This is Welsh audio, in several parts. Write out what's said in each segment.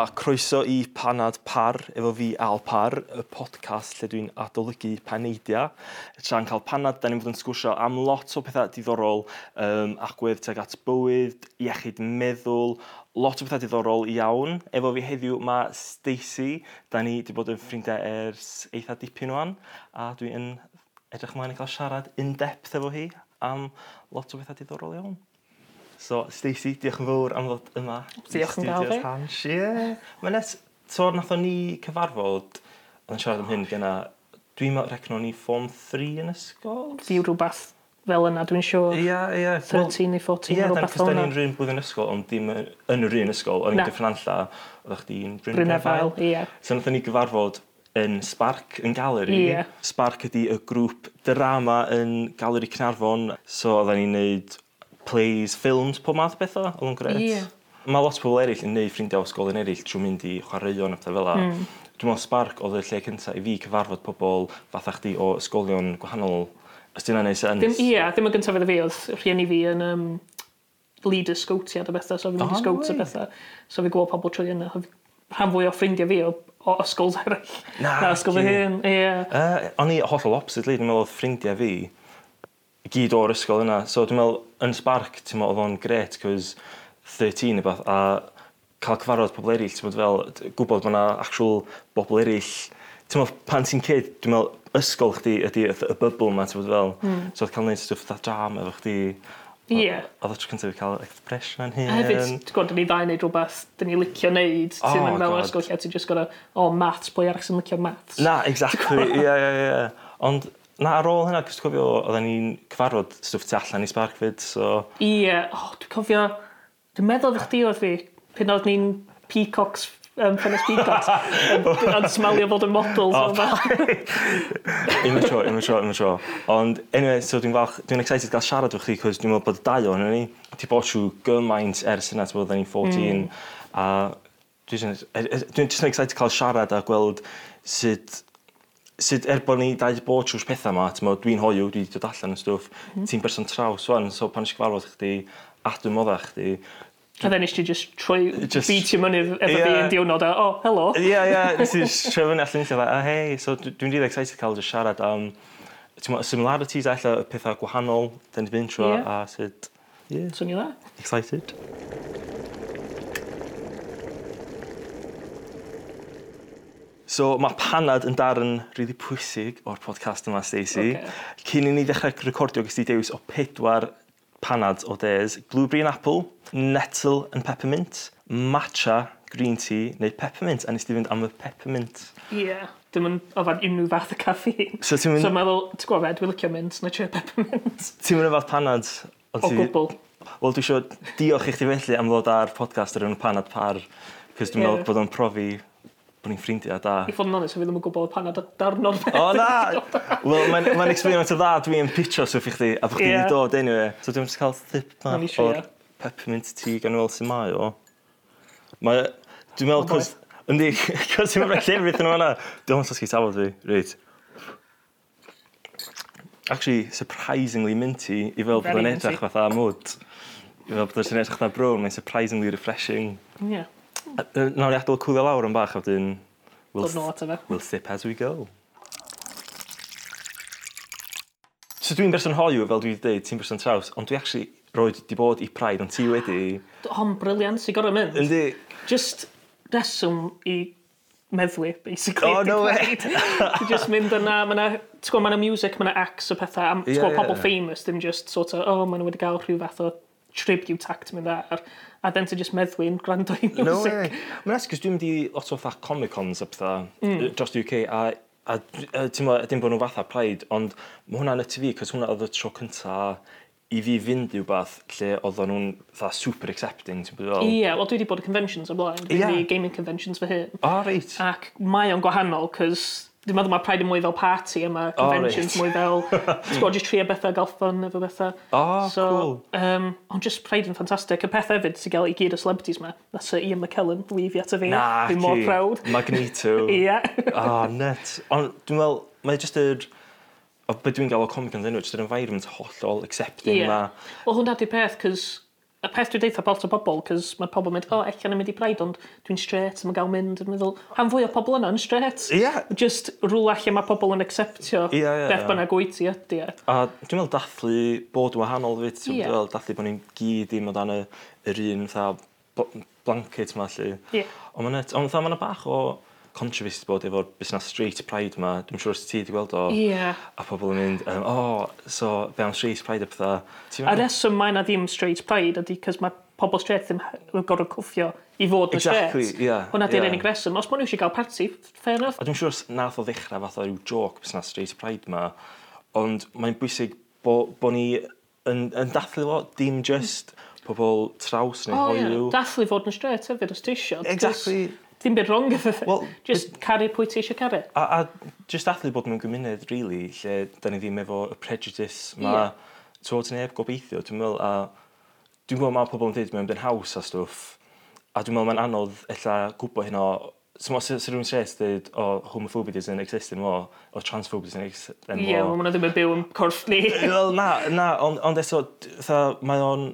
a croeso i Panad Par, efo fi Al Par, y podcast lle dwi'n adolygu paneidia. Tra'n cael panad, da ni'n bod yn sgwrsio am lot o pethau diddorol, um, agwedd teg at bywyd, iechyd meddwl, lot o bethau diddorol iawn. Efo fi heddiw mae Stacey, da ni wedi bod yn ffrindiau ers eitha dipyn o'n, a dwi'n edrych mlaen i cael siarad in-depth efo hi am lot o bethau diddorol iawn. So, Stacey, diolch yn fawr am ddod yma. Diolch yn gael fi. Hans, ie. Mae'n nes, so, nath o'n ni cyfarfod, oedd yn siarad am hyn gyna, dwi'n meddwl recno ni form 3 yn ysgol? Di rhywbeth fel yna, dwi'n siŵr. Ie, ie. 13 neu 14 yeah, rhywbeth fel yna. Ie, ni'n rhywun blwyddyn ysgol, ond dim yn yr un ysgol, o'n i'n gyffranlla, oedd chdi'n Brynnefail. Ie. So, nath ni gyfarfod yn Spark yn Galeri. Yeah. Spark ydy y grŵp drama yn Galeri Cynarfon. So, oedden ni'n neud plays, ffilms, pob math bethau, oedd yn gret. Yeah. Mae lot o bobl eraill yn neud ffrindiau o sgolion eraill trwy mynd i chwaraeon a pethau fel la. Mm. Dwi'n meddwl Spark oedd y lle cyntaf i fi cyfarfod pobl fatha chdi o ysgolion gwahanol. Os dyna'n neud sens? Dim, ia, yeah, ddim yn gyntaf fydda fi, oedd rhieni fi yn um, leader scoutiad a bethau, so fi'n mynd i scouts a bethau. So fi gweld pobl trwy yna. Rhan fwy o ffrindiau fi o o ysgols eraill. Na, na ysgol fy hun, ie. Yeah. Uh, o'n i hollol opposite, dwi'n meddwl oedd ffrindiau fi i gyd o'r ysgol yna. So dwi'n meddwl, yn Spark, ti'n meddwl, oedd o'n gret, cos 13 neu beth, a cael cyfarfod pobl eraill, ti'n meddwl, fel, gwybod bod yna actual bobl eraill. Ti'n meddwl, pan ti'n cyd, dwi'n meddwl, ysgol chdi ydy y bybl yma, ti'n meddwl, fel. Mm. So oedd cael neud stwff dda jam efo chdi. Ie. Yeah. Oedd o tro cyntaf i cael expression yn hyn. Hefyd, ti'n gwybod, dyn ni ddau wneud rhywbeth, dyn ni licio wneud. Oh, ti'n mynd mewn ysgol lle, ti'n just gwybod, o, maths, pwy arall sy'n licio maths. Na, exactly, ie, ie, ie. Ond, na, ar ôl hynna, cys cofio, oedden ni'n cyfarfod stwff tu allan i Spark fyd, so... Ie, oh, dwi'n cofio, dwi'n meddwl ddech chi oedd fi, pan oedd ni'n Peacocks um, Ffynnes Peacocks yn smalio fod yn model. Unwaith tro, unwaith tro, unwaith tro. Ond, anyway, so dwi'n falch, dwi'n excited gael siarad efo chi, cos dwi'n meddwl bod y dau o'n ni, ti bod trwy gymaint ers yna, ti'n bod ni'n 14, mm. a e- e- dwi'n just excited cael siarad a gweld sut sut er bod ni dau wedi bod trwy'r pethau yma, ti'n meddwl, dwi'n hoiw, dwi wedi dod allan yn stwff, mm. ti'n berson traws wan, so pan eisiau gyfarfod chdi, adwn modda chdi, A then eisiau just troi just, beat your money efo yeah. fi yn diwrnod a, oh, hello. Ie, ie, nes i troi fyny allan lle, a hei, so dwi'n really excited cael just siarad am ti'n meddwl, similarities allan y pethau gwahanol, dyn ni'n mynd trwy, a sut... Yeah. Swnio dda. Excited. So mae panad yn darn rili really pwysig o'r podcast yma, Stacey. Okay. Cyn i ni ddechrau recordio, gysdi dewis o pedwar panad o des. Blueberry and apple, nettle and peppermint, matcha, green tea neu peppermint. A nes di fynd am y peppermint. Ie. Yeah dim yn ofan unrhyw fath o caffi. So ti'n mynd... So meddwl, ti'n gwybod dwi'n licio mint, na chio peppermint. Ti'n mynd yn fath panad? O, ti... gwbl. Wel, dwi eisiau diolch i chdi felly am ddod ar podcast ar enw panad par, cos dwi'n yeah. meddwl bod o'n profi bod ni'n ffrindiau da. I fod yn onest, fi ddim yn gwybod pan a darno'r beth. O na! Wel, mae'n ma experience o dda dwi'n pitcho swyff i chdi, a bod yeah. chdi'n dod anyway. So dwi'n just cael thip ma o'r sure, yeah. peppermint tea gan weld sy'n mae o. Mae, dwi'n meddwl, cos... Yndi, cos dwi'n meddwl llefrith yn o'na. Dwi'n meddwl sasgu tafod fi, reit. Actually, surprisingly minty i fel bod yn edrych fatha mwd. I fel bod yn edrych fatha brown, mae'n surprisingly refreshing. Yeah. Nawr i adael cwlio lawr yn bach a wedyn... We'll, Dod nôl ato fe. We'll sip as we go. So dwi'n berson hoiw, fel dwi wedi dweud, ti'n berson traws, ond dwi actually roed di bod i Pride, ond ti wedi... Hon, briliant, i gorau mynd. Yndi. Just reswm i meddwi, basically. Oh, no way! Ti just mynd yna, mae yna, ti'n gwybod, mae yna music, mae yna acts o pethau, a ti'n yeah, pobl famous, dim just sort of, oh, maen nhw wedi cael rhyw fath o tribute act mynd ar, a then ti just meddwi yn gwrando i music. No, yeah. Mae'n nes, cos dwi'n mynd i lot o fatha Comic-Cons a pethau mm. dros UK, a, a, a ti'n meddwl, dim bod nhw fatha Pride, ond mae hwnna'n y TV, cos hwnna oedd y tro cynta i fi fynd i wbath lle oedd nhw'n fatha super accepting, ti'n bod fel? Ie, yeah, wel dwi wedi bod y conventions o blaen, dwi wedi yeah. gaming conventions fy hyn. O, oh, reit. Ac mae o'n gwahanol, cos Dwi'n meddwl mae Pride yn mwy fel party a mae conventions oh, right. mwy fel... Ti'n gwybod, jyst trio bethau, gael ffyn efo bethau. Oh, so, cool. Um, ond just Pride yn ffantastig. Y peth hefyd sy'n gael i gyd y celebrities ma, na Sir Ian McKellen, leif i at fi. Na, Dwi'n mor proud. Magneto. Ie. Ah, net. Ond dwi'n meddwl, mae jyst yr... O beth dwi'n gael o Comic Con ddyn nhw, jyst yr environment hollol accepting yeah. ma. Wel hwnna di peth, cys y peth dwi'n deitha lot o bobl, cys mae pobl yn mynd, o, oh, eich yn mynd i braid, ond dwi'n straight, mae'n gael mynd, yn meddwl, han fwy o pobl yna yn straight. Ie. Yeah. Just rhywle lle mae pobl yn acceptio yeah, yeah, beth yeah. bynnag wyt ti ydy. E. A dwi'n meddwl dathlu bod wahanol fyd, yeah. dwi'n meddwl dathlu bod ni'n gyd ddim o dan yr un, tha, blanket ma, lle. Yeah. Ond mae'n on, ma bach o controversy bod efo'r busnes Street Pride ma, dwi'n siŵr os ti wedi gweld o. Ie. Yeah. A pobl yn mynd, um, oh, so fe am Street Pride a pethau. A reswm mae na ddim Street Pride ydy, cys mae pobl straight ddim yn gorfod cwffio i fod yn exactly, straight. Yeah, Hwna di'r yeah. unig reswm. Os maen nhw eisiau gael party, fair enough. A dwi'n siŵr os nath o ddechrau fath o ryw joc busnes Street Pride ma, ond mae'n bwysig bod bo ni yn, yn dathlu fo, dim just pobl traws neu oh, hoiw. Yeah. Dathlu fod yn straight hefyd os ti eisiau. Exactly. Dim byd wrong efo well, Just but, caru pwy ti eisiau caru. A, a just athlu bod mewn gymuned, really, lle da ni ddim efo y prejudice ma yeah. tywod neb gobeithio, dwi'n meddwl, a dwi'n meddwl mae pobl yn dweud mewn byn haws a stwff, a dwi'n meddwl mae'n anodd ella gwybod hyn o So mae sy'n rhywun sres dweud, o, oh, homophobia doesn't exist anymore, o, transphobia doesn't exist anymore. Ie, yeah, maen nhw ddim yn byw yn corff ni. Wel, na, na, ond on, eto, mae o'n...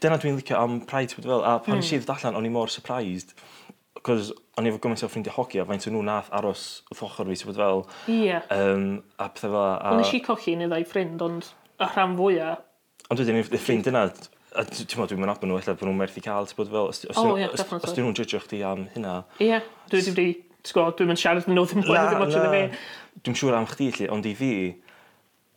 Dyna dwi'n licio am Pride, a pan mm. nes i ddod allan, o'n i mor surprised. Cos o'n i efo gymaint o ffrindiau hoci a faint o nhw nath aros wrth ochr fi, ti'n fel... Ie. Um, a pethau fel... A... Ond nes i cochi neu ddau ffrind, ond y rhan fwyaf... Ond wedyn, y ffrind yna, a ti'n meddwl, dwi'n mynd adnod nhw, efallai bod nhw'n merth i cael, ti'n bod fel, os, os, oh, yeah, os, os dyn nhw'n judge chdi am hynna... Ie, dwi wedi wedi, ti'n dwi'n mynd siarad yn nhw ddim bod ddim oedden fi. Dwi'n siŵr am chdi, lli, ond i fi,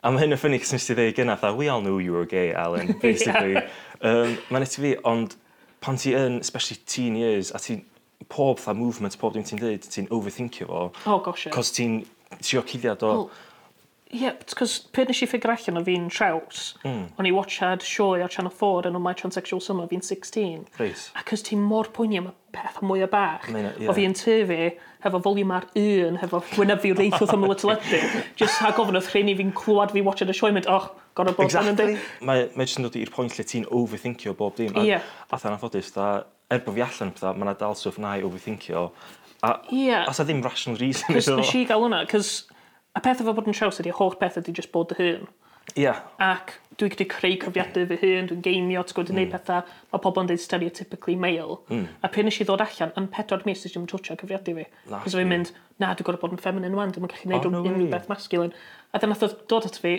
a mae hyn yn ffynnu cys nes ti ddeud gyna, we all knew you were gay, Alan, basically. yeah. um, Mae'n fi, ond pan ti yn, especially teen years, a ti'n pob tha movement, pob dim ti'n dweud, ti'n overthinkio fo. Oh, gosh, yeah. Cos ti'n trio cuddiad o... Well, yeah, cos pryd nes i ffigur allan o fi'n traws, mm. o'n i watchad sioe o Channel 4 yn o My Transsexual Summer, fi'n 16. Reis. A cos ti'n mor poeni am y peth mwy o bach. Meina, yeah. O fi'n tyfu, hefo volume ar un, hefo gwynyddu reith wrth ymwyl y teledu. Just ha gofyn wrth rhain i fi'n clywed fi watchad y sioe, mynd, oh, gorau bod exactly. yn ynddi. Mae, mae jyst yn dod i'r pwynt lle ti'n overthinkio bob dim. Yeah. A, yeah. a tha'n anffodus, da, er bod fi allan pethau, mae yna dal stwff na i overthinkio. A, yeah. a ddim rational reason. Cys nes i gael hwnna, cys y peth efo bod yn traws ydy, y holl peth ydy just bod y hun. Yeah. Ac dwi wedi creu cyfiadau fy hun, dwi'n geimio, ti'n gwybod, yn mm. pethau, mae pobl yn dweud stereotypically male. Mm. A pryd nes i ddod allan, yn pedwar mis ddys i'n twtio cyfiadau fi. Cos fi'n mynd, na, dwi'n gorfod bod yn feminine wan, dwi'n gallu gwneud oh, no unrhyw beth masculine. A dyna dod at fi,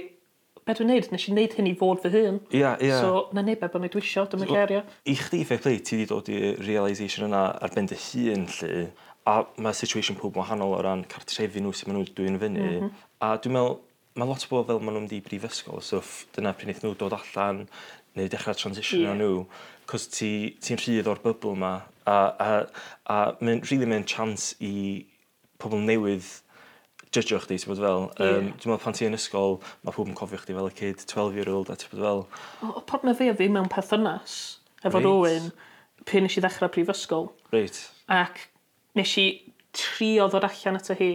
beth dwi'n neud? Nes i neud hyn i fod fy hun. Ia, yeah, ia. Yeah. So, na neb efo neu dwisio, dwi'n mynd gerio. I chdi, fair play, ti wedi dod i realisation yna ar ben dy hun, lle. A mae situation pob wahanol o ran cartrefi nhw sy'n maen nhw'n dwi'n fyny. Mm -hmm. A dwi'n meddwl, mae lot o bobl fel maen nhw'n di brifysgol, so dyna pryd wnaeth nhw dod allan, neu dechrau transition yeah. nhw, cos ti'n ti rhydd o'r bybl yma, a, a, a mae'n really mae'n chance i pobl newydd jydgio chdi, ti'n bod fel. Um, yeah. Dwi'n meddwl pan ti yn ysgol, mae pob yn cofio chdi fel y kid, 12 year old, a ti'n bod fel. O, o pan mae fi a fi mewn perthynas, efo right. rwy'n, pyn nes i ddechrau prifysgol. Reit. Ac nes i trio ddod allan at y hi,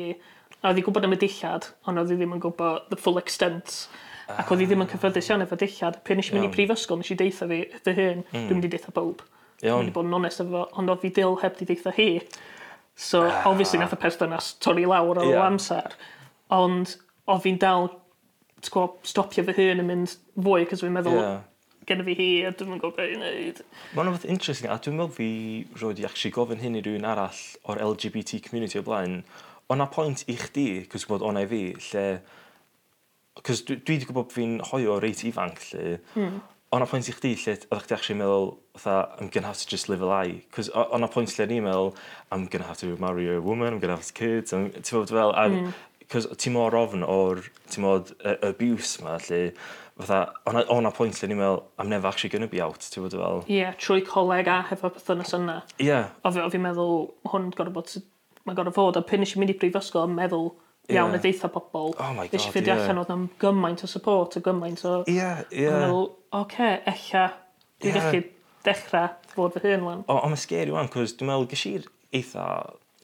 a oedd i gwybod am y dillad, ond oedd i ddim yn gwybod the full extent. Ah. Ac oedd i ddim yn ah. cyffyrddus iawn efo dillad. Pyn nes i mynd i prifysgol, nes i deitha fi, dy hyn, mm. dwi'n mynd i deitha bob. Iawn. Dwi'n bod yn onest efo, ond oedd fi dil heb di deitha hi. So, ah. obviously, nath y perthynas torri lawr o yeah. amser. Ond, o fi'n dal go, stopio fy hun yn mynd fwy, cos fi'n meddwl, yeah. gen fi hi, a dwi'n gwybod beth i wneud. Mae'n rhywbeth interesting, a dwi'n meddwl fi roed i actually gofyn hyn i rhywun arall o'r LGBT community o blaen. O'na pwynt i chdi, cos bod o'na i fi, lle... Cos dwi, dwi wedi gwybod fi'n hoio reit ifanc, lle... Mm o'n pwynt i chdi lle oeddech chdi actually meddwl, fatha, I'm gonna have to just live a lie. Cos o'n pwynt lle ni'n meddwl, I'm gonna have to marry a woman, I'm gonna have kids, I'm, ti'n fawr fel, a hmm. cos ti'n mor ofn o'r, ti'n modd, abuse ma, lle, fatha, o'na, ona pwynt lle ni'n meddwl, I'm never actually gonna be out, ti'n fod fel... Ie, yeah, trwy coleg a hefo bythynas yna. Ie. Yeah. O fi'n meddwl, hwn gorau bod, mae gorau fod, a pyn nes i mynd i brifysgol yn meddwl, iawn yeah. y deitha pobl. Oh my god, Nes i ffidio yeah. allan oedd am gymaint o support o gymaint o... Ie, yeah, ie. Yeah. meddwl, oce, okay, ella, dwi'n yeah. gallu dechrau fod fy hun lan. O, ond mae'n scary wan, cos dwi'n meddwl, gysi eitha,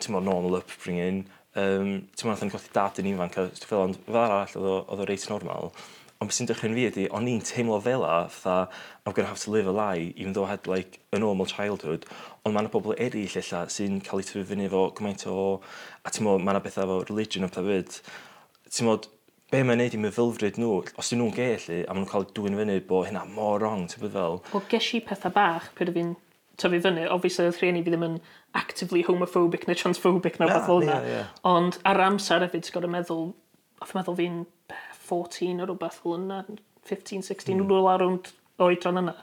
ti'n meddwl, normal upbringing, um, ti'n meddwl, nath yn gothi dad yn ifanc, a dwi'n fel, ond fel arall, oedd o reit normal. Ond beth sy'n dechrau'n fi ydy, o'n i'n teimlo fel a, fatha, I'm gonna have to live a lie, even though I had, like, a normal childhood. Ond mae yna bobl eraill illa sy'n cael eu tyfu fyny efo gymaint o... A ti'n modd, mae yna bethau efo religion o pethau fyd, Ti'n modd, be mae'n neud i myfylfryd nhw, os dyn nhw'n gellu, a maen nhw'n cael dwy'n fyny bod hynna mor wrong, ti'n bod fel. Wel, ges i pethau bach pryd o fi'n tyfu fyny, obviously oedd rhieni fi ddim yn actively homophobic neu transphobic na beth fel yna. Ond ar amser hefyd, ti'n gorau meddwl, a e meddwl fi'n 14 ar rhywbeth fel yna, 15, 16, mm. rwy'n around oedran yna.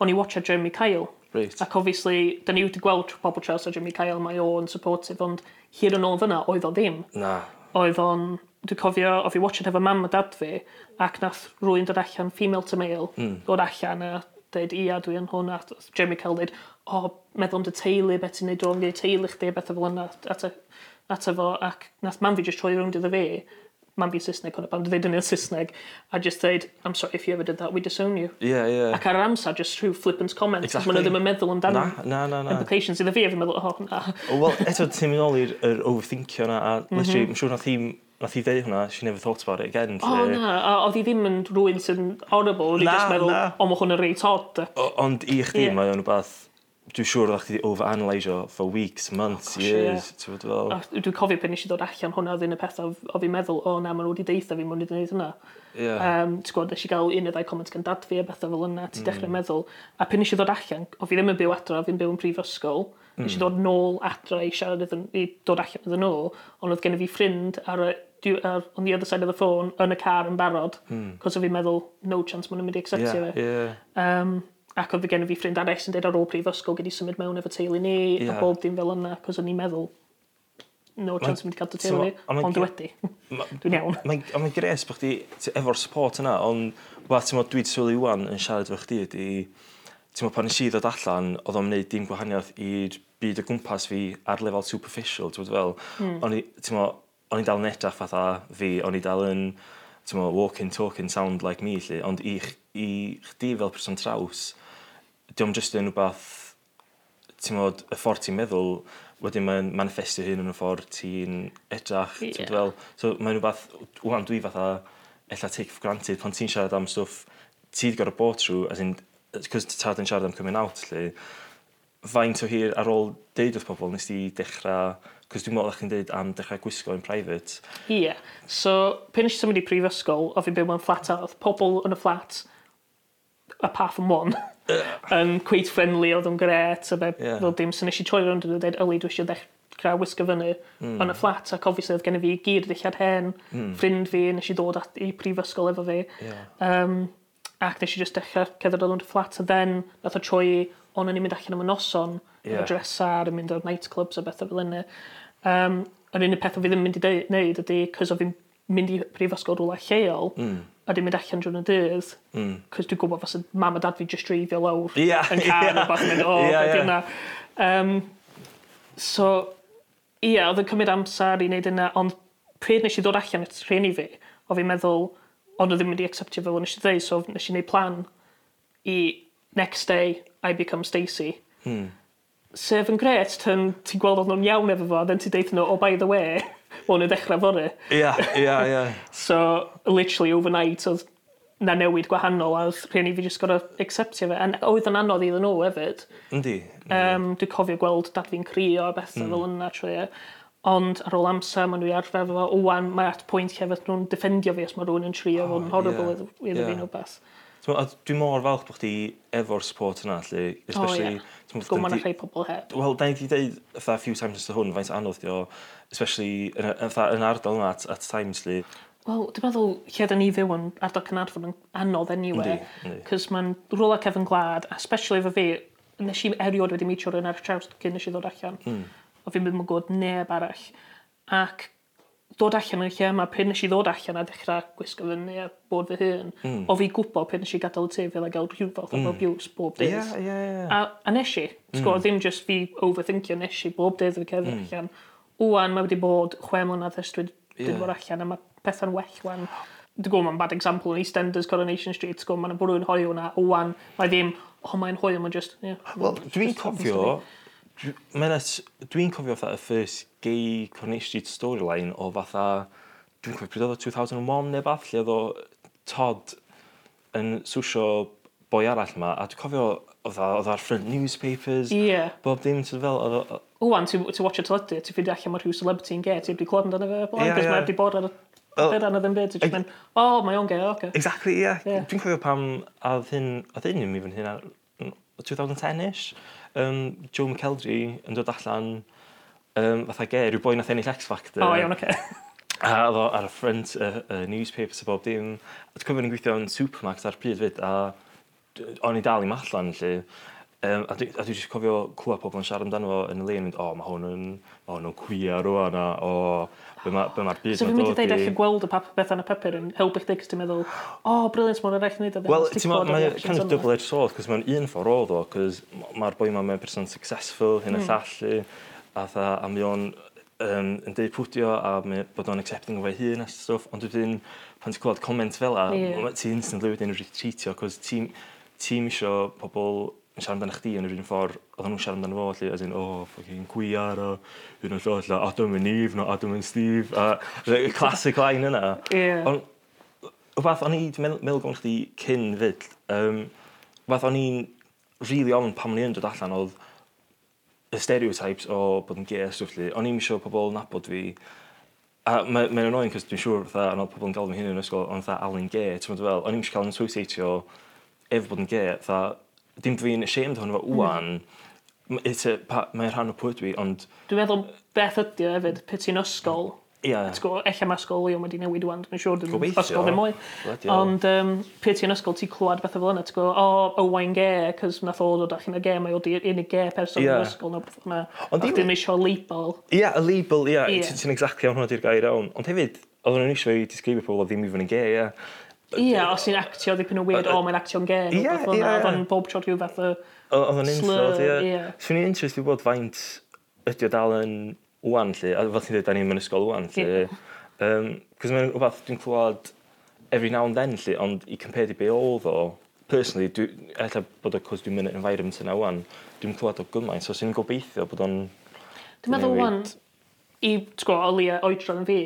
O'n i watcha Jeremy Kyle. Right. Ac obviously, da ni wedi gweld pobl traws o Jeremy Kyle, mae o'n supportive, ond hir yn ôl fyna, oedd o ddim. Na. Oedd o'n, dwi'n cofio, o fi watched efo mam a dad fi, ac nath rwy'n dod allan female to male, mm. dod allan a dweud, ia, dwi yn hwn, a Jeremy Kyle dweud, o, oh, meddwl am dy teulu, beth ti'n neud o'n gwneud teulu chdi, beth o fel yna, at, at efo, ac nath mam fi jyst troi rownd iddo fi, man fi Saesneg hwnna, pan dweud yn y Saesneg, a just dweud, I'm sorry if you ever did that, we disown you. Yeah, yeah. Ac ar amser, just rhyw flippant comments, exactly. maen nhw ddim yn meddwl amdano. Na, na, na. na. Implications iddo fi, a fi'n meddwl, oh, na. Wel, eto, ti'n mynd ôl i'r overthinkio yna, a mhm. literally, mm -hmm. siŵr na ddim Nath i ddeud hwnna, she never thought about it again. O, lle... na, a oedd hi ddim yn rhywun sy'n horrible, oedd hi just meddwl, o, mae hwn yn reit hot. Ond i chdi, yeah. mae o'n rhywbeth dwi'n siŵr oeddech chdi over-analysio for weeks, months, oh, gosh, years. Yeah. Fel... A dwi'n cofio pen eisiau dod allan hwnna oedd un y pethau o fi'n meddwl, o na, maen nhw wedi deitha fi, maen nhw wedi gwneud hynna. Yeah. Um, ti'n gwybod, eisiau gael un o ddau comment gan dad fi a bethau fel yna, ti'n mm. dechrau meddwl. A pen eisiau dod allan, o fi ddim yn byw adra, fi'n byw yn prifysgol, mm. eisiau dod nôl adra i siarad iddyn, i dod allan iddyn nhw, ond oedd gen i fi ffrind ar y ar, on the other side of the phone, yn y car yn barod, mm. cos o fi'n meddwl, no chance maen nhw'n mynd i acceptio yeah, fi. Yeah. Um, Ac oedd gen i fi ffrind arall sy'n dweud ar ôl prifysgol gen i symud mewn efo teulu ni yeah. a bob dim fel yna, cos o'n i'n meddwl, no chance mynd i cadw teulu ni, ond dwi wedi. Dwi'n iawn. Ond mae'n gres bod chdi efo'r support yna, ond wbeth ti'n dwi wedi sylwi wan yn siarad efo chdi ydi, ti'n pan nes i ddod allan, oedd o'n wneud dim gwahaniaeth i'r byd o gwmpas fi ar lefel superficial, ti'n fel, mm. o'n i dal yn edrych fatha fi, o'n i dal yn, ti'n walking, talking, sound like me, lli, ond i, i chdi fel person traws, diolch o'm jyst yn ti'n modd, y ffordd ti'n meddwl wedyn mae'n manifestio hyn yn y ffordd ti'n edrach... Ie. ...t'od fel so mae'n rhywbeth, wwan dwi fatha ella take for granted pan ti'n siarad am stwff ti 'di gor'o' bod trwy, as in 'c'os tad yn siarad am coming out lle, faint o hir ar ôl deud wrth pobl nes ti dechrau, 'c'os dwi'n meddwl o' chi'n deud am dechrau gwisgo yn private. Ie so pan nes i symud i prifysgol o' fi'n byw mewn fflat a odd pobol yn y fflat apart from one yn cweit friendly, oedd yn gret, a be, yeah. fel dim, so nes i troi rownd yn dweud, yli, dwi eisiau dechrau wisgo fyny mm. yn y fflat, ac obviously oedd gen i fi gyd ddillad hen, mm. ffrind fi, nes i dod at, i prifysgol efo fi. Yeah. Um, ac nes i just dechrau cedder rownd y fflat, a then nath o troi ond o'n i'n mynd allan am y noson, yeah. efo dresar, yn mynd o'r nightclubs a bethau fel yna. Um, yr unig peth o fi ddim yn mynd i wneud ydy, cos o fi'n mynd i prifysgol rhywle lleol, mm a 'di mynd allan drwy'n y dydd... mm. ...'c'os dwi'n gwybod gwbod y mam a dad fi just dreifio lawr... Ia ...yn car ne' wbath yn mynd o be' 'di yna um, so ia oedd yn cymryd amser i wneud yna ond pryd nes i ddod allan at rhieni fi o' fi'n meddwl ond n'w ddim mynd i acceptio fel nes i ddweud so nes i wneud plan i next day I become Stacey. Hmm. Sef yn gret tan ti'n gweld oedd nhw'n iawn efo fo then ti deutho nhw oh by the way o'n y dechrau fory. Ia, ia, ia. So, literally, overnight, oedd na newid gwahanol a rhieni fi jyst gorau acceptio fe. A oedd yn anodd iddyn nhw hefyd. Yndi. Um, dwi'n cofio gweld dad fi'n crio a bethau mm. fel yna trwy e. Ond ar ôl amser, maen nhw i arfer fo, wwan, mae at pwynt lle fydd nhw'n defendio fi os mae rhywun yn trio oh, fo'n horrible yeah, iddo yeah. nhw beth. T'mo' a dwi mor falch bod chdi efo'r support yna lle, especially... O ie. T'mo' ma' rhai pobl heb. Wel da ni wedi dweud fatha a few times ers hwn faint anodd 'di o especially yn y fatha yn ardal yma at at times lle. Wel dwi'n meddwl lle da ni fyw yn ardal Cynarfon yn anodd anyway. Yndi yndi. 'C'os mae'n rywle cefn gwlad a specially efo fi nes i erioed wedi mitio rhywun ar y traws cyn nes i ddod allan. Mm. O fi'n mynd yn gw'od neb arall ac dod allan yn lle yma, pryd nes i ddod allan a dechrau gwisgo fyny a bod fy hun, mm. o fi gwybod pryd nes i gadael y tu fel a gael rhyw fath mm. o abuse bob dydd. Yeah, yeah, yeah. A, a nes i, mm. ddim just fi overthinkio, nes i bob dydd fi cefn mm. allan. Wwan, mae wedi bod chwe mlynedd ers dwi wedi yeah. bod allan a mae pethau'n well wan. Dwi'n gwybod mae'n bad example yn EastEnders, Coronation Street, dwi'n gwybod mae'n bwrw yn hoio hwnna, wwan, mae ddim, oh mae'n hoio, mae'n just... Yeah, Wel, dwi'n cofio, Mae'n Dwi'n cofio fatha y first gay Coronation Street storyline o fatha, dwi'n cofio pryd oedd o 2001 neu bath, lle oedd o Todd yn swsio boi arall yma, a dwi'n cofio oedd ar front newspapers, yeah. bob dim sydd fel... Oedd, o... Wwan, ti'n watch y teledu, ti'n ffeindio allan mae rhyw celebrity yn gay, ti'n wedi clod amdano fe, blaen, yeah, yeah. mae wedi bod ar y Dyna ddim byd, ti'n mynd, o, mae o'n gay, oce. Exactly, ie. Yeah. Yeah. Dwi'n cofio pam, a oedd hyn, oedd hyn yn mi fan hyn 2010-ish, um, Joe McKeldry yn dod allan um, fatha ge, rhyw boi nath ennill X Factor. O, oh, iawn, oce. Okay. a oedd o ar y ffrant y uh, uh, newspapers a bob dim. A dwi'n cofio ni'n gweithio yn Supermax ar pryd fyd, a o'n i dal i allan, lle. Um, a dwi, a dwi jyst cofio clywed pobl yn siarad amdano fo yn y le yn mynd, o, mae hwn yn, ma hwn yn cwia rwan, a o, be mae'r ma, be byd so, yn dod i... So fi'n mynd i ddeud allu gweld y pap, beth yn y papur yn helpu chdi, cos ti'n meddwl, o, briliant, mae'n rhaid i ni dod. Wel, ti'n meddwl, mae'n e kind of double-edged sword, cos mae'n un ffordd oedd o, cos mae'r boi mae'n person successful, hyn mm. a llall, a, a mi o'n um, yn deud pwtio a mae, bod o'n accepting o fe hun a stwff, ond dwi'n pan ti'n clywed comment fel a, yeah. ti'n instantly wedyn retreatio, cos ti'n ti isio pobl yn siarad amdano chdi yn yr un ffordd oedden nhw'n siarad amdano fo, lle as in, oh, ffocin gwiar o, hyn o'n lloll, a Adam yn Eve, no Adam yn Steve, a y classic line yna. Yeah. Ond, wbeth o'n i'n meddwl gwrdd chdi cyn fyd, um, wbeth o'n i'n rili really ofn pam o'n i'n dod allan oedd y stereotypes o bod yn gay a stwff lli, o'n i'n siŵr pobl nabod fi, A mae'n ma annoying, cos dwi'n siŵr, fatha, anodd pobl yn galw fi hyn yn ysgol, ond fatha Alan Gay, ti'n meddwl fel, o'n i'n siŵr cael yn associatio efo bod yn gay, fatha, dim dwi'n ashamed ohono fo wwan, mae'n rhan o pwy dwi, ond... Dwi'n meddwl beth ydy o hefyd, pe ti'n ysgol. Ie. Yeah. Ella mae ysgol Leo wedi newid wan, dwi'n siŵr dwi'n ysgol ddim mwy. Ond um, pe ti'n ysgol, ti'n clywed beth o fel yna, ti'n gwybod, o, oh, Owain Ge, cys nath o ddod allan y ge, mae o di unig ge person yeah. yn ysgol, no beth yna. Ond ddim eisiau label. Ia, y a label, ie, yeah. ti'n exactly iawn hwnna di'r gair iawn. Ond hefyd, oedden nhw'n eisiau i disgrifio pobl o ddim i fyny ge, ie. Yeah. Ie, os ti'n actio ddipyn o weird, o, mae'n actio'n gen. Ie, ie. Oedd o'n bob tro rhyw fath o Oedd o'n insult, ie. Swn i'n interest i bod faint ydy o dal yn wwan, lle. A fel ti'n dweud, da ni'n mynd ysgol wwan, lle. Um, Cos mae'n rhywbeth dwi'n clywed every now and then, lle, ond i compared i be oedd o, personally, dwi, ella bod o cos dwi'n mynd environment yna wwan, dwi'n clywed o gymaint, so sy'n gobeithio bod o'n... Dwi'n meddwl wwan, i, ti'n gwybod, o leia oedran fi,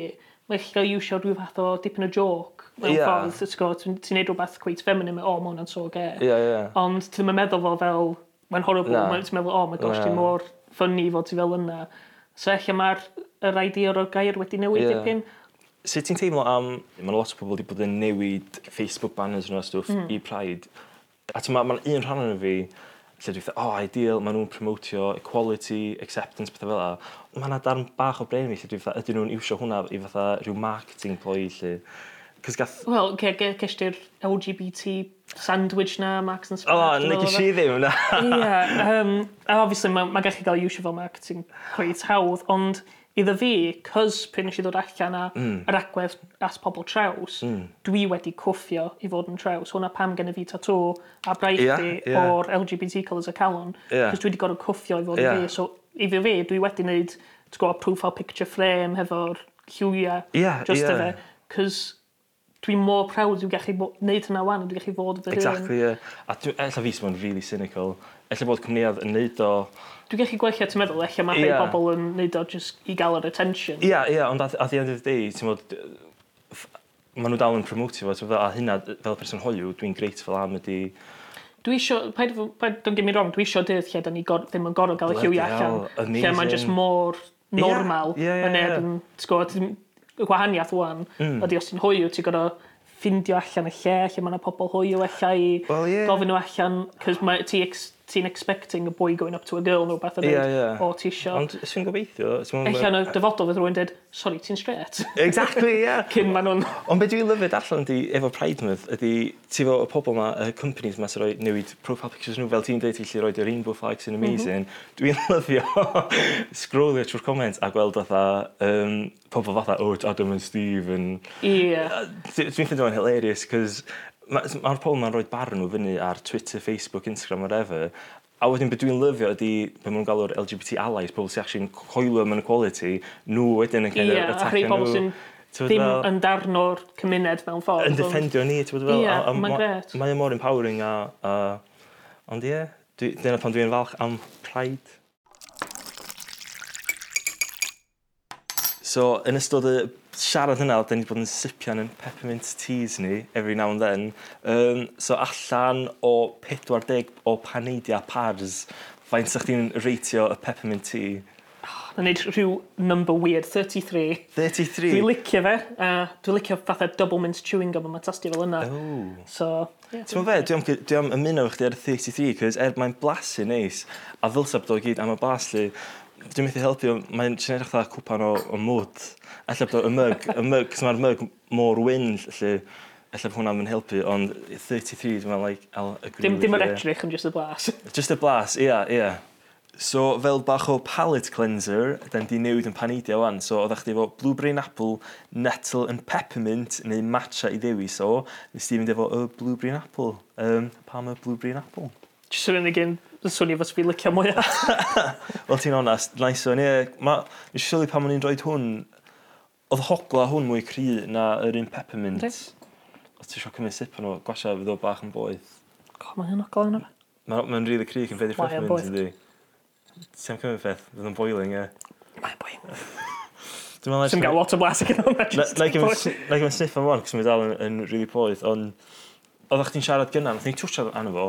mae lle iwsio rhyw fath o dipyn o joc mewn yeah. ffordd. Ti'n ti neud rhywbeth cweit feminine, o, mae hwnna'n so ge. Yeah, yeah. Ond ti'n meddwl fo fel, mae'n horrible, nah. ti'n meddwl, oh o, mae gosh, yeah. ti'n mor ffynnu fod ti fel yna. So eich mae'r yr idea o'r gair wedi newid yeah. dipyn. Sut ti'n teimlo am, mae lot o pobl wedi bod yn newid Facebook banners nhw a stwff mm. i Pride. A ti'n mae'n un rhan o'n fi, lle dwi'n dweud, o, oh, ideal, maen nhw'n promotio equality, acceptance, pethau fel yna. Mae yna darn bach o bren fi lle dwi'n dweud, ydyn nhw'n iwsio hwnna i fatha rhyw marketing ploi lle. Cys gath... Wel, ge, ge, gesti'r LGBT sandwich na, Max and Spencer. Oh, neu gys i ddim na. Ie, um, a obviously mae ma gallu cael iwsio fel marketing cweith hawdd, ond iddo fi, cys pryd nes i ddod allan a mm. yr agwedd as pobl traws, mm. dwi wedi cwffio i fod yn traws. Hwna pam gen i fi tatw a braidd yeah, yeah. o'r LGBT colours y calon, yeah. cos dwi wedi gorfod cwffio i fod yeah. yn fi. So, iddo fi, dwi wedi wneud, ti'n gwybod, profile picture frame hefo'r lliwiau, yeah, just yeah. efo. Cos dwi mor prawd dwi'n gallu bo- neud hynna 'wan dwi'n gallu fod fy hun. Exactly ie. A dwi ella fi sy'n really cynical ella bod cwmnïadd yn neud o Dwi'n gallu gweithio, ti'n meddwl ella ma' rhei yeah. bobl yn neud o just i gael yr attention. Ie, yeah, ie, yeah, ond at, at the end of the day, ti'n bod ma' nhw dal yn promotio fo, ti'n bod, a hynna fel person hoiw, dwi'n grateful am ydi dwi isio, paid, paid, don't get me wrong, dwi isio dydd lle da ni gor, ddim yn gorfod gael y lliwiau allan. Lle mae'n just mor normal. Yeah, yeah, yeah, yeah. Yn y gwahaniaeth wan mm. ydy os ti'n hwyw, ti'n gor'o ffindio allan y lle lle mae yna pobl hwyw ella i... Wel ie. ...gofyn nhw allan 'c'os mae ti ex- ti'n expecting a boy going up to a girl neu beth yn yeah, dweud, yeah. o ti isio... Ond sy'n gobeithio... Ella yn y dyfodol fydd rhywun dweud, sorry, ti'n straight. exactly, ie. Cyn maen nhw'n... Ond be dwi'n lyfed allan ydy, efo Pride Month, ydy ti fo y pobl ma, y companies ma sy'n rhoi newid profile pictures nhw, fel ti'n dweud, i lle roed dy rainbow flags yn amazing. Mm -hmm. Dwi'n lyfio scrollio trwy'r comments a gweld fatha, um, pobl fatha, oh, it's Adam and Steve, Ie. Yeah. Dwi'n ffeindio fo'n hilarious, cos mae'r ma pobl ma'n rhoi barn nhw fyny ar Twitter, Facebook, Instagram, whatever, a wedyn beth dwi'n lyfio ydy, be maen nhw'n galw'r LGBT allies, pobl sy'n actually'n coelio mewn equality, nhw wedyn yn cael yeah, attack nhw. Pobl sy'n ddim fel, yn darno'r cymuned mewn ffordd. Yn defendio ni, ti'n fel. Ie, mae'n gret. Mae mor empowering a... a ond ie, yeah, dyna pan dwi'n falch am Pride. So, yn ystod y siarad hynna, da ni wedi bod yn sipian yn peppermint teas ni, every now and then. Um, so allan o 40 o paneidia pars, faint sa'ch chi'n reitio y peppermint tea? Oh, na wneud rhyw number weird, 33. 33? Dwi'n licio fe, a uh, dwi'n licio fatha double mint chewing gum, yma tasti fel yna. Oh. So, yeah, Ti'n fe, dwi'n dwi am ymuno chdi ar 33, cos er mae'n blasu neis, a ddylsa bod o gyd am y blas Dwi'n methu helpu, mae'n sy'n edrych dda cwpan o, o mwd. Alla bod y myg, y myg, cos mae'r myg mor wyn, lle, alla bod hwnna'n mynd helpu, ond 33, dwi'n meddwl, like, I'll agree dim, with Dim yr edrych, ond just y blas. Just y blas, ia, yeah, ia. Yeah. So, fel bach o palate cleanser, dyn di newid yn panidio wan. So, oeddech chi efo blueberry and apple, nettle and peppermint, neu matcha i ddewis. So, nes ti fynd efo y blueberry and apple. Um, pam y blueberry and apple? Just yr unig un swnio fos fi'n licio mwyaf. Wel ti'n onest, nice o'n ie. Nes i sylwi pan o'n i'n rhoi hwn, oedd hogla hwn mwy cry na yr un peppermint. Oedd ti eisiau cymryd sip o'n o, gwasio fydd o bach yn boeth. Co, mae hyn ogol yna. Mae'n rili cry yn ffeidio'r peppermint ydi. Ti'n cymryd peth, fydd o'n boiling, ie. Mae'n boiling. Dwi'n meddwl... Ti'n gael lot o blas ac yn o'n meddwl. Na i gymryd sniff am one, cos mae'n dal yn rili poeth, ond oeddech chdi'n siarad gyna, nath ni twtio arno fo,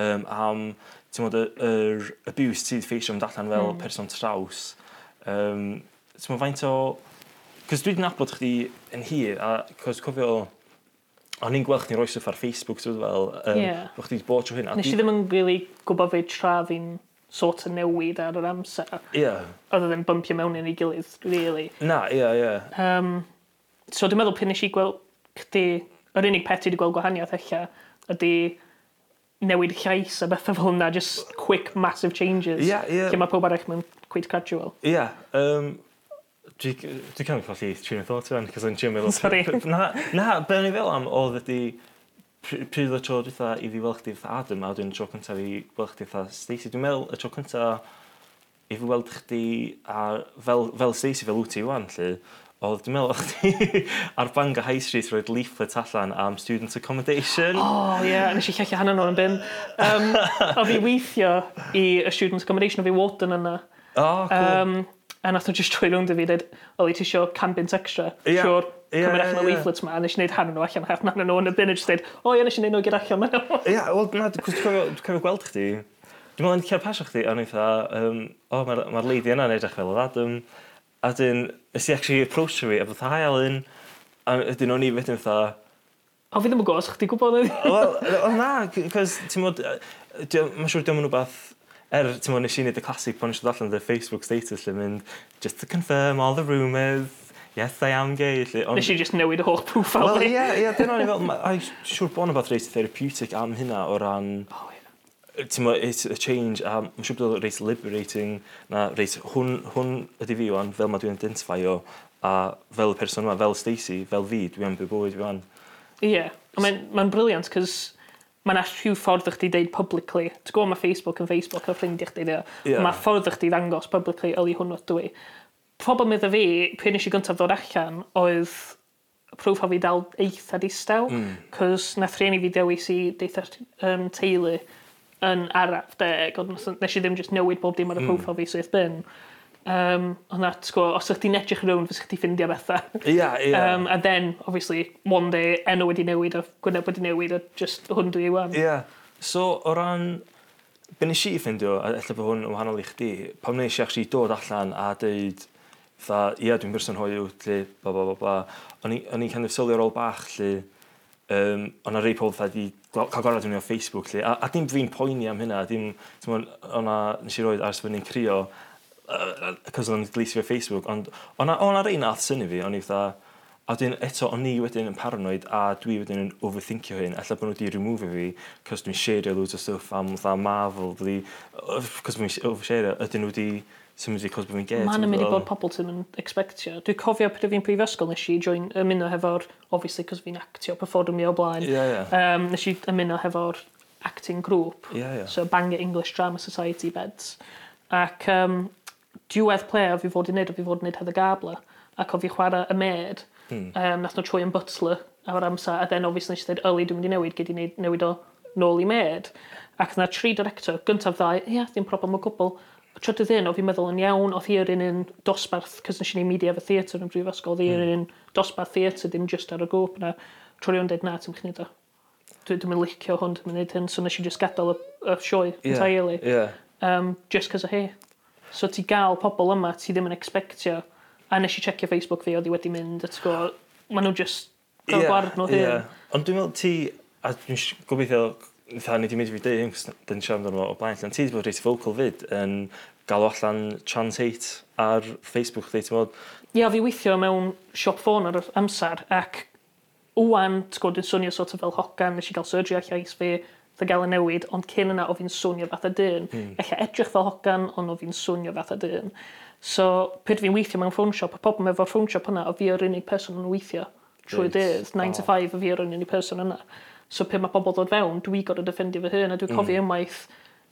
um, am ti'n modd, yr abuse sydd ffeisio mynd allan fel mm. person traws. Um, ti'n modd, faint o... Cos dwi wedi nabod chdi yn hir, a cos cofio... O'n i'n gweld chdi'n rhoi ar Facebook, ti'n fel, um, yeah. bod chdi wedi bod trwy hyn. Nes i ddim yn really gwybod fe tra fi'n sort o newid ar yr amser. Yeah. Oedd than bumpio mewn i'n ei gilydd, really. Na, ie, yeah, ie. Yeah. Um, so dwi'n meddwl pan nes i gweld chdi yr unig peth ti wedi gweld gwahaniaeth eich ydy newid llais a bethau fel yna, just quick massive changes. Ie, yeah, ie. Yeah. Lle mae pob arall mewn quite gradual. Ie, yeah, um, Dwi'n dwi cael ei colli train of thought fan, cos o'n trio meddwl... Sorry. Na, na be o'n i fel am oedd ydi pryd o tro dwytha i fi weld chdi fatha Adam, a dwi'n tro cyntaf i weld chdi fatha Stacey. Dwi'n meddwl y tro cyntaf i fi weld chdi a fel, fel Stacey fel wyt ti wan, lle, Wel, dwi'n meddwl o'ch ti ar Bangor High Street roed leaflet allan am student accommodation. O, oh, ie, yeah, nes i llechi hannah nhw yn bum. Um, o fi weithio i y student accommodation, o fi warden yna. O, oh, cool. Um, a nath nhw just troi rownd i fi dweud, o, i ti isio can bint extra. Yeah. Siwr, yeah, cymryd allan yeah, yeah. y leaflets ma, a nes i wneud hanno nhw allan, half nan nhw yn y bin, a just dweud, o, ie, nes i wneud nhw gyda allan nhw. Ie, wel, na, dwi'n cofio gweld chdi. Dwi'n meddwl yn pasio chdi, a o'n i dda, um, o, mae'r ma lady yna'n edrych fel o dda, A dyn, nes i actually approach fi, a fatha, hi Alan, a dyn o'n i fydyn fatha... O fi ddim yn gos, chdi gwybod hynny? Wel, o na, cos ti'n modd, mae'n siŵr diolch yn rhywbeth er, ti'n mwyn, nes i wneud y classic pan eisiau allan dy Facebook status lle mynd, just to confirm all the rumours, yes, I am gay. Lle, on... Nes i just newid y holl profile. Wel, ie, ie, yeah, o'n i fel, mae'n siŵr bod yn fath reit therapeutic am hynna o ran... Oh, ti'n meddwl, it's a change, a mae'n siŵr bod o'n reis liberating, na reis hwn, hwn ydy fi o'n fel mae dwi'n identifio, a fel y person yma, fel Stacey, fel fi, dwi'n byw bywyd fi o'n. Ie, yeah. mae'n ma briliant, cos mae'n all rhyw ffordd o'ch di deud publicly. Ti'n gwybod mae Facebook yn Facebook, a ffrindiau chdi deo. Yeah. Mae ffordd o'ch di ddangos publicly, yli hwnnw dwi. Problem iddo fi, pryd nes i gyntaf ddod allan, oedd proof o fi dal eitha distaw, mm. cos nath rhieni fi dewis i deitha um, teulu, yn araf deg, ond nes i ddim just newid bob dim ar y hmm. profile mm. fi sydd bin. Um, ond at, sgw, os ydych chi'n edrych rownd, fes ydych ffindio bethau. Ia, yeah, ia. Yeah. Um, a then, obviously, one day, enw wedi newid, a gwyneb wedi newid, a just hwn dwi i wan. Ia. Yeah. So, o ran... Be nes i ffindio, a efallai bod hwn yn wahanol i chdi, pam nes i actually dod allan a dweud, dda, ia, dwi'n person hoiw, lle, bla, bla, bla, bla. O'n i, on i kind of sylwi ar ôl bach, lle, um, o'n rei pobl fatha di cael gorau dwi'n o Facebook lle, A, a dim fi'n poeni am hynna, dim, ti'n mwyn, o'na, nes i roed ars fyny'n crio, cos o'n yn gleisio fe Facebook, ond o'na, ona rei nath syni fi, o'n i fatha, a wedyn eto o'n i wedyn yn paranoid a dwi wedyn yn overthinkio hyn, allai bod nhw wedi remove fi, cos dwi'n shareio loads o stuff am fatha Marvel, cos dwi'n overshareio, ydyn nhw wedi symud fi cos bod fi'n gay. Mae'n mynd i bod pobl ti'n yn expectio. Dwi'n cofio pryd fi'n prifysgol nes i join ymuno hefo'r, obviously, cos fi'n actio, performio o blaen. Yeah, yeah. Um, nes i ymuno hefo'r acting group. Yeah, yeah. So Bangor English Drama Society beds. Ac um, diwedd play o fi fod i wneud, o fi fod i wneud Heather Gabler. Ac o fi chwarae y med. Hmm. Um, nath nhw troi yn butler ar amser. A then, obviously, nes i dweud, yli, dwi'n mynd i newid, gyd i newid, newid o nôl i med. Ac yna tri director, gyntaf ddau, ia, yeah, ddim problem o gwbl trydydd un, o fi'n meddwl yn iawn, oedd hi yr un yn dosbarth, cys nes i ni media fy theatr yn brifysgol, oedd hi yr mm. un dosbarth theatr, dim just ar y grŵp na. Trwy'n dweud na, ti'n chynnu o. Dwi, dwi'n mynd licio hwn, dwi'n mynd hyn, so nes i just gadael y, y sioe yeah, entirely. Yeah. Um, just cos o hi. So ti gael pobl yma, ti ddim yn expectio. A nes i checio Facebook fi, oedd hi wedi mynd, at go, maen nhw just gael yeah, gwarn nhw hyn. Yeah. Ond dwi'n meddwl ti, a dwi'n gobeithio Tha, ni di mynd i fi dweud cos dyn ni siarad amdano o blaen. Ond ti wedi bod reit vocal fyd yn galw allan Translate ar Facebook, chdi, ti'n meddwl? Ia, fi weithio mewn siop ffôn ar yr amser, ac wwan, ti'n gwybod, dwi'n swnio sort of fel hogan, nes i gael surgery ar llais fi, dda gael y newid, ond cyn yna o fi'n swnio fath a dyn. Hmm. Ella edrych fel hogan, ond o fi'n swnio fath a dyn. So, pryd fi'n weithio mewn ffôn siop, y pobl efo'r ffôn siop yna, o fi yr unig person yn weithio trwy dydd, 9 to 5 o fi yr unig person yna. So, pe mae pobl ddod fewn, dwi gorau defendio fy hyn, a dwi'n hmm. cofio mm. unwaith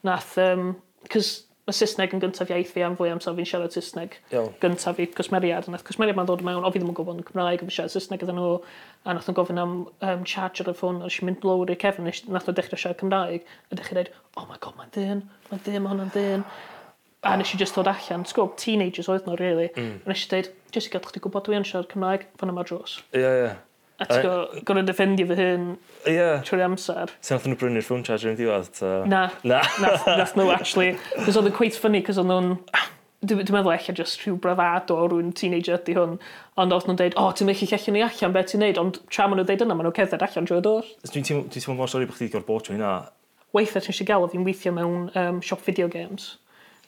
nath... Um, cys mae Saesneg yn gyntaf iaith fi am fwy amser fi'n siarad Saesneg Iawn. gyntaf fi cwsmeriad. Nath cwsmeriad ma'n dod mewn, o fi ddim yn gwybod yn Cymraeg, fi'n siarad Saesneg iddyn nhw, a nath nhw'n gofyn am um, charger y ffôn, a mynd blower i Kevin, nath nhw dechrau siarad Cymraeg, a dechrau dweud, oh my god, mae'n dyn, mae'n dyn, mae hwnna'n dyn. A nes i just ddod allan, sgwb, teenagers oedd nhw, really. Mm. A nes i dweud, jyst i gael chdi gwybod dwi yn siarad Cymraeg, fan yma dros. Ie, yeah, ie. Yeah. A ti'n go, gorau defendio fy hyn Ie. Yeah. trwy'r amser. Ti'n nath nhw brynu'r phone charger yn ddiwedd? ta? Na, Na. nath, nath nhw actually. Cos oedd yn quite funny, cos oedd nhw'n... Dwi'n dwi meddwl eich just rhyw brafad o rhywun teenager ydy hwn. Ond oedd nhw'n dweud, o, oh, ti'n mechu llechio ni allan, beth ti'n neud? Ond tra maen nhw'n dweud yna, maen nhw'n cerdded allan drwy'r dor. Dwi'n teimlo- dwi'n teimlo mor sori bod chdi wedi gorfod bod trwy hynna. Weithiau ti'n siarad gael, oedd fi'n weithio mewn um, shop video games.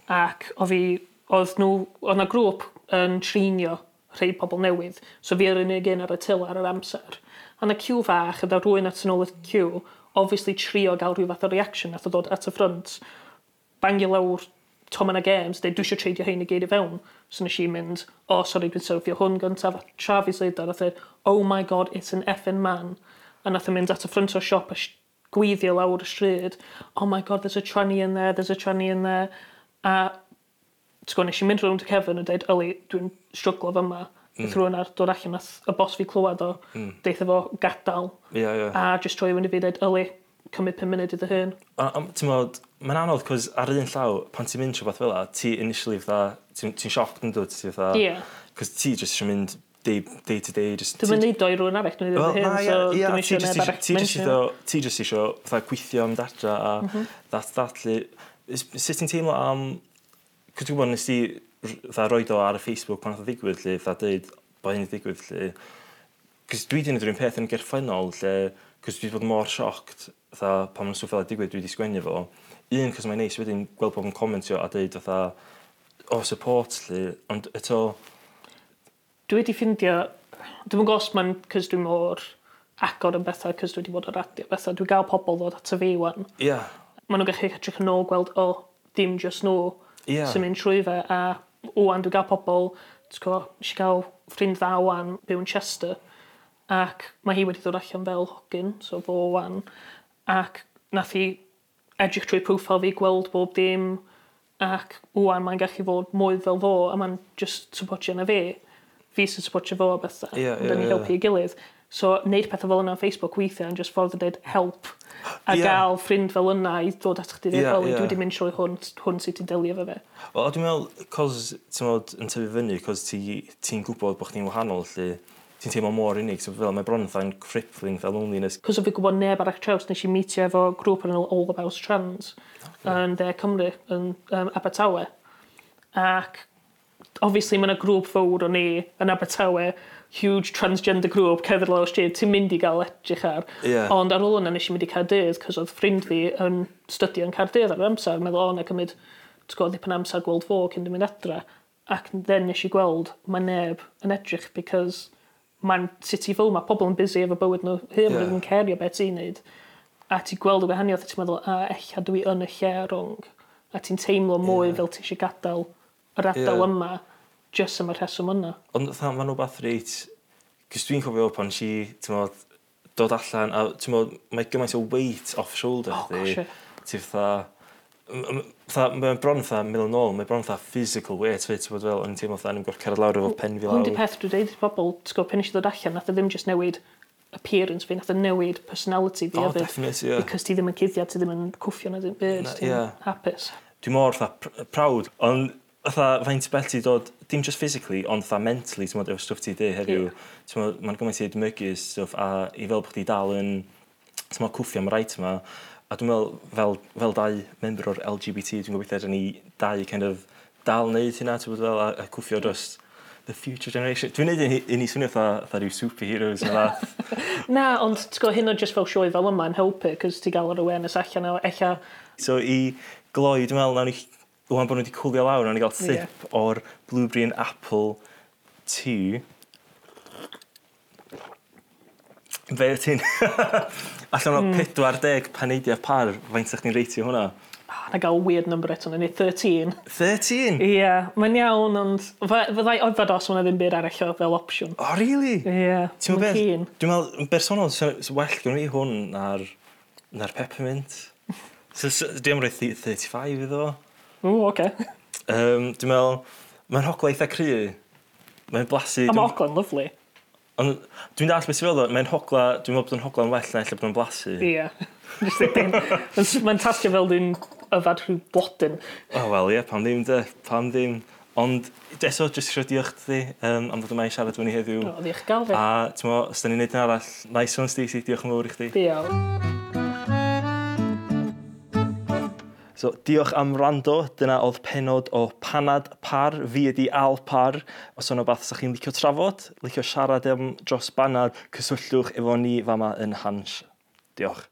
Ac oedd fi, oedd nhw, oedd na grŵp yn trinio rhai pobl newydd. So fi yr unig un ar y til ar yr amser. A na ciw fach, yda rwy'n at yn ôl y ciw, obviously trio gael rhyw fath o reaction nath o ddod at y ffrant. Bangio lawr Tom yn games, dweud, dwi eisiau treidio hyn i gyd i fewn. So nes i mynd, o, oh, sori, dwi'n syrfio hwn gyntaf, a tra fi sleidar, a dweud, oh my god, it's an effing man. A nath yn mynd at y ffrant o siop a gweithio lawr y stryd, oh my god, there's a tranny in there, there's a tranny in there. A T'go, nes i mynd rownd y cefn a dweud, Yli, dwi'n stryglo fyma. Mm. Nath rhywun ar dod allan nath y bos fi clywed o, mm. deitha fo gadal. Yeah, yeah. A jyst troi fyny fi dweud, Yli, cymryd 5 munud iddo hyn. Ti'n modd, mae'n anodd, cos ar un llaw, pan ti'n mynd rhywbeth fel la, ti initially fatha, ti'n ti sioct yn dod, ti fatha, yeah. cos ti jyst eisiau mynd day, day to day. Just, dwi'n mynd neud o i rhywun arall, dwi'n well, hyn, so yeah, dwi'n eisiau neb arall mention. Ti jyst eisiau fatha gweithio am datra a mhm. that, that, ddatlu. Sut ti'n teimlo am Cos dwi'n gwybod, nes i fatha roed o ar y Facebook pan oedd o ddigwydd, lle, fatha dweud, bod hyn ddigwydd, lle. Cos dwi wedi gwneud rhywun peth yn gerffennol, lle, cos dwi wedi bod mor sioct, fatha, pan mae'n swff fel digwydd, dwi wedi sgwennu fo. Un, cos mae'n neis wedyn gweld bod yn comentio a dweud, fatha, o, support, lle, ond eto... Dwi wedi ffindio, dwi'n gwybod os mae'n, cos dwi'n mor agor yn bethau, cos dwi wedi bod ar radio bethau, dwi'n gael pobl ddod at y fi wan. Ie. Yeah. Maen nhw'n gallu edrych yn ôl gweld, o, oh, dim just nhw. No Ia. sy'n mynd trwy fe a ŵan dwi ga'l pobol t'go' nesh i gael ffrind dda ŵan byw yn Chester ac mae hi wedi dod allan fel hogyn so fo ŵan ac nath hi edrych trwy profile fi gweld bob dim ac wwan mae'n gallu fod mwy fel fo a mae'n just supportio arno fi. Fi sy'n supportio fo a bethau. Ie ie ie. 'Dan ni helpu i gilydd. So wneud pethau fel yna on Facebook weithiau yn just ffordd o deud help a yeah. gael ffrind fel yna i ddod at chdi yeah, fel, yeah. dwi wedi mynd trwy hwn, hwn sydd ti'n delio fe fe. Wel, dwi'n meddwl, cos ti'n meddwl yn tyfu fyny, cos ti'n ti gwybod bod chdi'n wahanol, lle ti'n teimlo mor unig, so fel mae bron yn crippling, fel loneliness. Cos o fi gwybod neb ar eich traws, nes i meetio efo grŵp yn All About Trans okay. yn De Cymru, yn um, Abertawe. Ac obviously mae yna grŵp fawr o ni yn Abertawe, huge transgender grŵp, cefyr lawr stryd, ti'n mynd i gael edrych ar. Yeah. Ond ar ôl yna nes i mynd i Cardydd, cos oedd ffrind fi yn studio yn Cardydd ar yr amser, yn meddwl, o, na cymryd, ti'n gwybod, ddipyn amser gweld fo cyn dwi'n mynd adra. Ac then nes i gweld, mae neb yn edrych, because mae'n city fel mae pobl yn busy efo bywyd nhw, hyn yeah. yn cerio beth ti'n neud. A ti'n gweld y wahaniaeth, ti'n meddwl, a, ella dwi yn y lle rong. A ti'n teimlo mwy yeah. fel ti eisiau gadael yr adael yeah. yma just am y rheswm yna. Ond fatha, mae'n rhywbeth reit... Cys dwi'n cofio pan si, ti'n modd, dod allan, a ti'n modd, mae gymaint o weight off shoulder oh, chdi. Ti fatha... Mae'n bron fatha, middle yn ôl, mae'n bron fatha physical weight fit, ti'n bod fel, o'n i'n teimlo fatha, ni'n gorfod cerdd lawr efo pen fi lawr. Hwn di peth dwi'n deud i bobl, ti'n gwybod, pen eisiau dod allan, nath o ddim just newid appearance fi, nath o newid personality fi. Oh, definitely, yeah. Because ti ddim yn cuddiad, ti ddim yn cwffio na ddim byd, ti'n hapus. Dwi'n mor fatha proud, ond fatha faint beth ti dod dim just physically, ond fatha mentally, ti'n modd, efo stwff ti di heddiw, yeah. ti'n modd, mae'n gymaint i edmygu stwff, a i fel bod ti dal yn, ti'n modd, cwffio am rhaid yma, a dwi'n meddwl, fel, fel dau member o'r LGBT, dwi'n gobeithio ydyn ni dau kind of dal wneud hynna, ti'n bod fel, a, a cwffio dros the future generation. Dwi'n neud i ni swnio fatha fatha rhyw superheroes yna. Na, ond ti'n gwybod, hyn o'n just fel sioe fel yma yn helpu, cos ti'n gael yr awareness allan o echa. So i gloi, dwi'n meddwl, nawn ni Wwan bod nhw wedi cwlio lawr, o'n i gael sip yeah. o'r blueberry and apple tea. Fe ti'n... Allan o mm. 40 paneidiau par, faint sa'ch chi'n reitio hwnna? Na gael weird number eto, ni 13. 13? Ie, yeah, mae'n iawn, ond fyddai ofad os hwnna ddim byd arall o fel opsiwn. O, oh, really? Ie, yeah, mae'n beth? Dwi'n meddwl, yn bersonol, well gen i hwn na'r, nar peppermint. so, so, dwi'n rhoi 35 iddo. O, oce. Okay. Um, dwi'n meddwl, mae'n hogla eitha cry. Mae'n blasu... A mae hogla'n lyflu. Ond dwi'n dall beth sy'n fel mae'n hogla, dwi'n meddwl bod yn hogla'n well na lle bod yn blasu. Ie. Mae'n tasio fel dwi'n yfad rhyw blodyn. O, oh, wel, ie, pam ddim, de, pam ddim. Ond eto, jyst eisiau diolch ti um, am fod yma i siarad fyny heddiw. O, diolch gael fi. A, ti'n mo, os da ni'n neud yn arall, nice one, Stacey, diolch yn fawr i chdi. Diolch. So, diolch am rando. Dyna oedd penod o Panad Par. Fi ydi Al Par. Os yna beth sa'ch chi'n licio trafod, licio siarad am dros banad, cyswllwch efo ni fama yn Hans. Diolch.